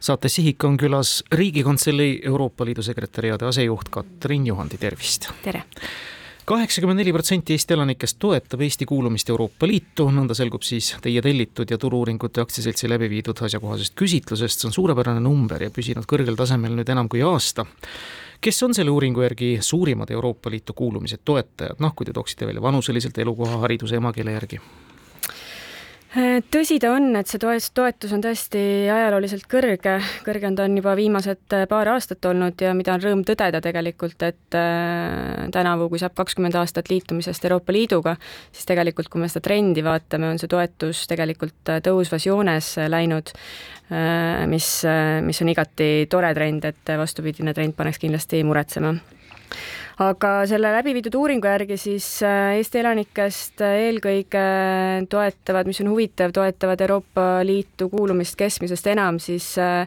saate Sihik on külas Riigikantselei Euroopa Liidu sekretäriaadi asejuht Katrin Juhandi, tervist! tere! kaheksakümmend neli protsenti Eesti elanikest toetab Eesti kuulumist Euroopa Liitu, nõnda selgub siis teie tellitud ja Turu-uuringute Aktsiaseltsi läbi viidud asjakohasest küsitlusest, see on suurepärane number ja püsinud kõrgel tasemel nüüd enam kui aasta. kes on selle uuringu järgi suurimad Euroopa Liitu kuulumise toetajad, noh, kui te tooksite välja vanuseliselt, elukoha, hariduse, emakeele järgi? Äh, tõsi ta on, et see toes, toetus on tõesti ajalooliselt kõrge, kõrge on ta on juba viimased äh, paar aastat olnud ja mida on rõõm tõdeda tegelikult, et äh, tänavu, kui saab kakskümmend aastat liitumisest Euroopa Liiduga, siis tegelikult, kui me seda trendi vaatame, on see toetus tegelikult tõusvas joones läinud, mis, mis on igati tore trend, et vastupidine trend paneks kindlasti muretsema aga selle läbi viidud uuringu järgi siis äh, Eesti elanikest äh, eelkõige toetavad, mis on huvitav, toetavad Euroopa Liitu kuulumist keskmisest enam siis äh,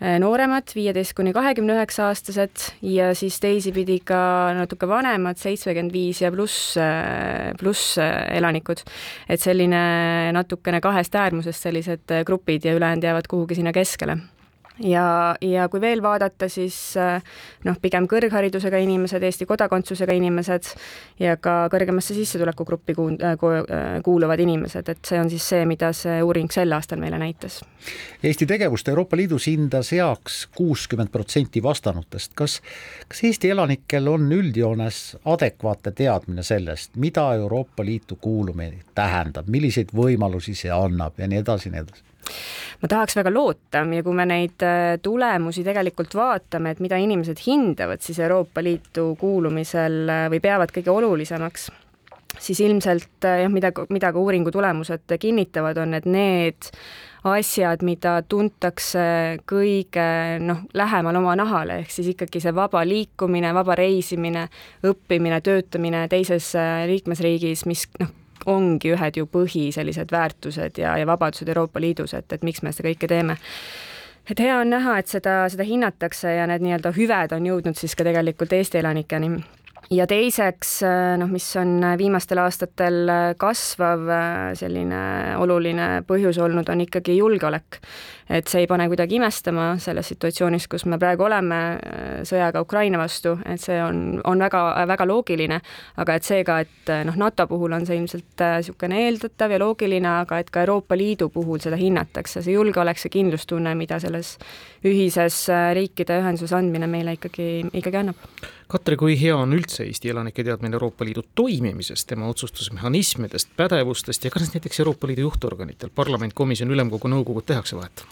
nooremad, viieteist kuni kahekümne üheksa aastased ja siis teisipidi ka natuke vanemad, seitsekümmend viis ja pluss, pluss elanikud. et selline natukene kahest äärmusest sellised grupid ja ülejäänud jäävad kuhugi sinna keskele ja, ja kui veel vaadata, siis äh, noh, pigem kõrgharidusega inimesed, Eesti kodakondsusega inimesed ja ka kõrgemasse sissetulekugruppi äh, äh, kuuluvad inimesed, et see on siis see, mida see uuring sel aastal meile näitas. Eesti tegevust Euroopa Liidus hindas heaks kuuskümmend protsenti vastanutest. kas, kas Eesti elanikel on üldjoones adekvaatne teadmine sellest, mida Euroopa Liitu kuulumine tähendab, milliseid võimalusi see annab ja nii edasi ja nii edasi? Ma tahaks väga loota ja kui me neid äh, tulemusi tegelikult vaatame, et mida inimesed hindavad siis Euroopa Liitu kuulumisel äh, või peavad kõige olulisemaks, siis ilmselt äh, jah, mida, mida ka uuringu tulemused kinnitavad, on, et need asjad, mida tuntakse kõige noh, lähemal oma nahale, ehk siis ikkagi see vaba liikumine, vaba reisimine, õppimine, töötamine teises liikmesriigis, mis noh, ongi ühed ju põhi sellised väärtused ja, ja vabadused Euroopa Liidus, et, et miks me seda kõike teeme. Et hea on näha, et seda, seda hinnatakse ja need nii-öelda hüved on jõudnud siis ka tegelikult Eesti elanikeni ja teiseks noh, mis on viimastel aastatel kasvav selline oluline põhjus olnud, on ikkagi julgeolek et see ei pane kuidagi imestama selles situatsioonis, kus me praegu oleme äh, sõjaga Ukraina vastu, et see on, on väga, väga loogiline, aga et seega, et äh, noh, NATO puhul on see ilmselt äh, niisugune eeldatav ja loogiline, aga et ka Euroopa Liidu puhul seda hinnatakse, see julgeolek, see kindlustunne, mida selles ühises riikide ühenduses andmine meile ikkagi, ikkagi annab. Katre, kui hea on üldse Eesti elanike teadmine Euroopa Liidu toimimisest, tema otsustusmehhanismidest, pädevustest ja kas näiteks Euroopa Liidu juhtorganitel, parlament, komisjon, ülemkogu, nõukogu tehakse vahet?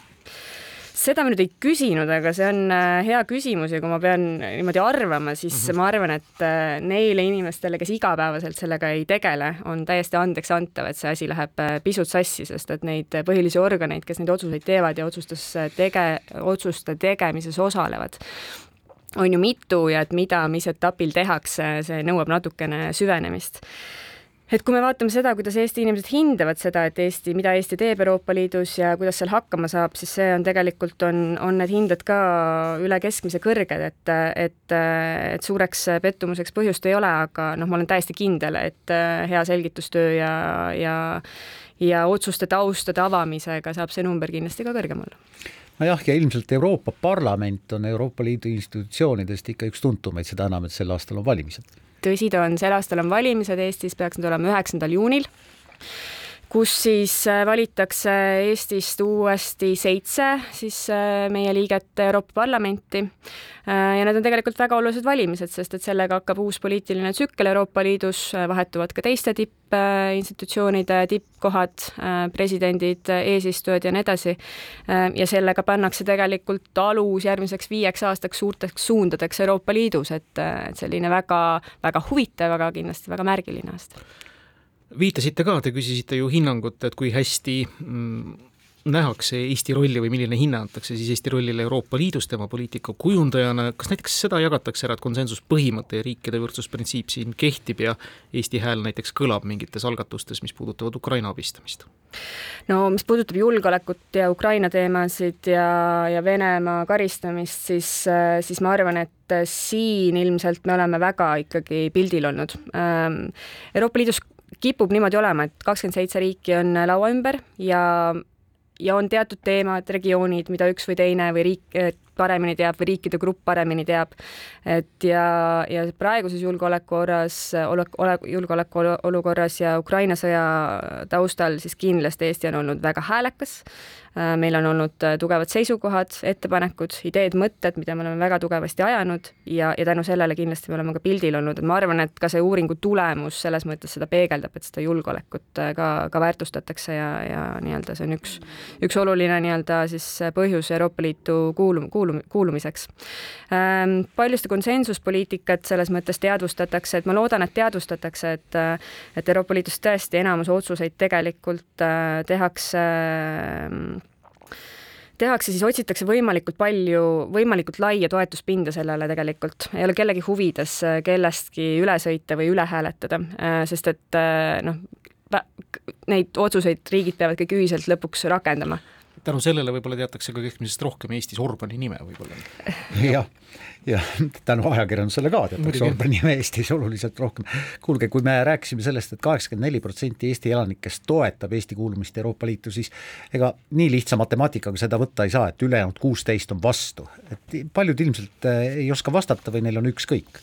seda ma nüüd ei küsinud, aga see on äh, hea küsimus ja kui ma pean niimoodi arvama, siis mm -hmm. ma arvan, et äh, neile inimestele, kes igapäevaselt sellega ei tegele, on täiesti andeks antav, et see asi läheb äh, pisut sassi, sest et neid põhilisi organeid, kes neid otsuseid teevad ja otsustas tege-, otsuste tegemises osalevad, on ju mitu ja et mida, mis etapil tehakse, see nõuab natukene süvenemist. Et kui me vaatame seda, kuidas Eesti inimesed hindavad seda, et Eesti, mida Eesti teeb Euroopa Liidus ja kuidas seal hakkama saab, siis see on tegelikult, on, on need hinded ka üle keskmise kõrged, et, et, et suureks pettumuseks põhjust ei ole, aga noh, ma olen täiesti kindel, et hea selgitustöö ja, ja ja otsuste taustade avamisega saab see number kindlasti ka kõrgem olla nojah, ja ilmselt Euroopa Parlament on Euroopa Liidu institutsioonidest ikka üks tuntumaid, seda enam, et sel aastal on valimised. Tõsi ta on, sel aastal on valimised Eestis, peaks need olema üheksandal juunil kus siis äh, valitakse Eestist uuesti seitse siis äh, meie liiget Euroopa Parlamenti. Äh, ja need on tegelikult väga olulised valimised, sest et sellega hakkab uus poliitiline tsükkel Euroopa Liidus, vahetuvad ka teiste tippinstitutsioonide tippkohad, presidendid, eesistujad ja nii edasi. ja sellega pannakse tegelikult alus järgmiseks viieks aastaks suurteks suundadeks Euroopa Liidus, et, et selline väga, väga huvitav, aga kindlasti väga märgiline aasta viitasite ka, te küsisite ju hinnangut, et kui hästi mm, nähakse Eesti rolli või milline hinne antakse siis Eesti rollile Euroopa Liidus tema poliitika kujundajana, kas näiteks seda jagatakse ära, et konsensuspõhimõte ja riikide võrdsusprintsiip siin kehtib ja Eesti hääl näiteks kõlab mingites algatustes, mis puudutavad Ukraina abistamist? no mis puudutab julgeolekut ja Ukraina teemasid ja, ja Venemaa karistamist, siis, siis ma arvan, et siin ilmselt me oleme väga ikkagi pildil olnud. Euroopa Liidus kipub niimoodi olema, et kakskümmend seitse riiki on laua ümber ja ja on teatud teemad, regioonid, mida üks või teine või riik paremini teab või riikide grupp paremini teab. et ja, ja praeguses julgeolekukorras, ole, julgeolekuolukorras ja Ukraina sõja taustal siis kindlasti Eesti on olnud väga häälekas. Äh, meil on olnud tugevad seisukohad, ettepanekud, ideed, mõtted, mida me oleme väga tugevasti ajanud ja, ja tänu sellele kindlasti me oleme ka pildil olnud, et ma arvan, et ka see uuringu tulemus selles mõttes seda peegeldab, et seda julgeolekut äh, ka, ka väärtustatakse ja, ja nii-öelda see on üks, üks oluline nii-öelda siis põhjus Euroopa Liitu kuulum-, kuulum-, kuulumiseks. Ähm, palju seda konsensuspoliitikat selles mõttes teadvustatakse, et ma loodan, et teadvustatakse, et et Euroopa Liidus tõesti enamus otsuseid tegelikult tehakse tehakse, siis otsitakse võimalikult palju, võimalikult laia toetuspinda sellele tegelikult, ei ole kellegi huvides äh, kellestki üle sõita või üle hääletada, äh, sest et äh, noh, neid otsuseid riigid peavad kõik ühiselt lõpuks rakendama tänu sellele võib-olla teatakse ka keskmisest rohkem Eestis Orbani nime võib-olla. jah, ja tänu ajakirjandusele ka teatakse Orbani nime Eestis oluliselt rohkem. kuulge, kui me rääkisime sellest et, et kaheksakümmend neli protsenti Eesti elanikest toetab Eesti kuulumist Euroopa Liitu, siis ega nii lihtsa matemaatikaga seda võtta ei saa, et ülejäänud kuusteist on vastu. et paljud ilmselt eh, ei oska vastata või neil on ükskõik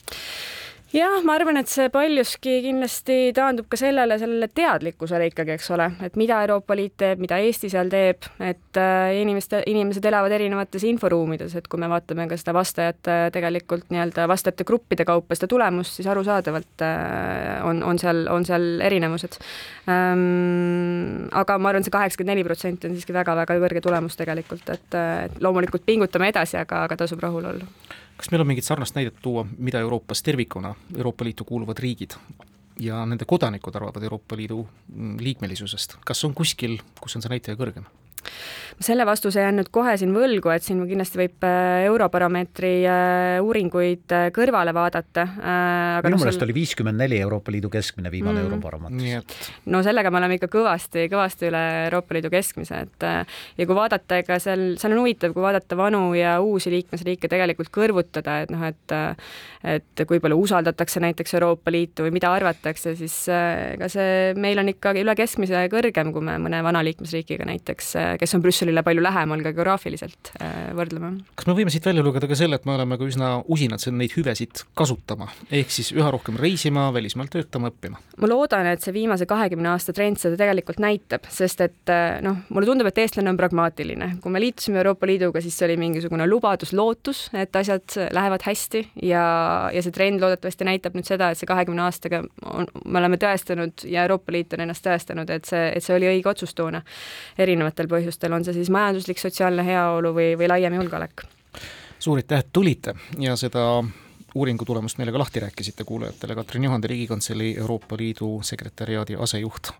jah, ma arvan, et see paljuski kindlasti taandub ka sellele, sellele teadlikkusele ikkagi, eks ole, et mida Euroopa Liit teeb, mida Eesti seal teeb, et äh, inimeste, inimesed elavad erinevates inforuumides, et kui me vaatame ka seda vastajate tegelikult nii-öelda vastajate gruppide kaupa seda tulemust, siis arusaadavalt äh, on, on seal, on seal erinevused ähm,. aga ma arvan, see kaheksakümmend neli protsenti on siiski väga-väga kõrge tulemus tegelikult, et, et loomulikult pingutame edasi, aga, aga tasub rahul olla kas meil on mingit sarnast näidet tuua, mida Euroopas tervikuna, Euroopa Liitu kuuluvad riigid ja nende kodanikud arvavad Euroopa Liidu liikmelisusest, kas on kuskil, kus on see näitaja kõrgem? Selle vastuse jään nüüd kohe siin võlgu, et siin kindlasti võib äh, Eurobaromeetri äh, uuringuid äh, kõrvale vaadata. minu meelest seal... oli viiskümmend neli Euroopa Liidu keskmine viimane mm. Eurobaromeetris et.... no sellega me oleme ikka kõvasti, kõvasti üle Euroopa Liidu keskmise, et ja kui vaadata, ega seal, seal on huvitav, kui vaadata vanu ja uusi liikmesriike tegelikult kõrvutada, et noh, et et kui palju usaldatakse näiteks Euroopa Liitu või mida arvatakse, siis ega see meil on ikkagi üle keskmise kõrgem, kui me mõne vana liikmesriigiga näiteks, kes on Brüsselile palju lähemal ka geograafiliselt äh, võrdlema. kas me võime siit välja lugeda ka selle, et me oleme ka üsna usinad neid hüvesid kasutama, ehk siis üha rohkem reisima, välismaal töötama, õppima? ma loodan, et see viimase kahekümne aasta trend seda tegelikult näitab, sest et äh, noh, mulle tundub, et eestlane on pragmaatiline. kui me liitusime Euroopa Liiduga, siis see oli mingisugune lubadus, lootus, et asjad lähevad hästi ja, ja see trend loodetavasti näitab nüüd seda, et see kahekümne aastaga on, me oleme tõestanud ja Euroopa Liit on ennast tõestanud, et see, et see oli õige otsus toona. erinevatel põhjustel on see siis majanduslik, sotsiaalne heaolu või, või laiem julgeolek. suur aitäh, et tulite ja seda uuringu tulemust meile ka lahti rääkisite kuulajatele, Katrin Juhande, Riigikantselei Euroopa Liidu sekretäriaadi asejuht,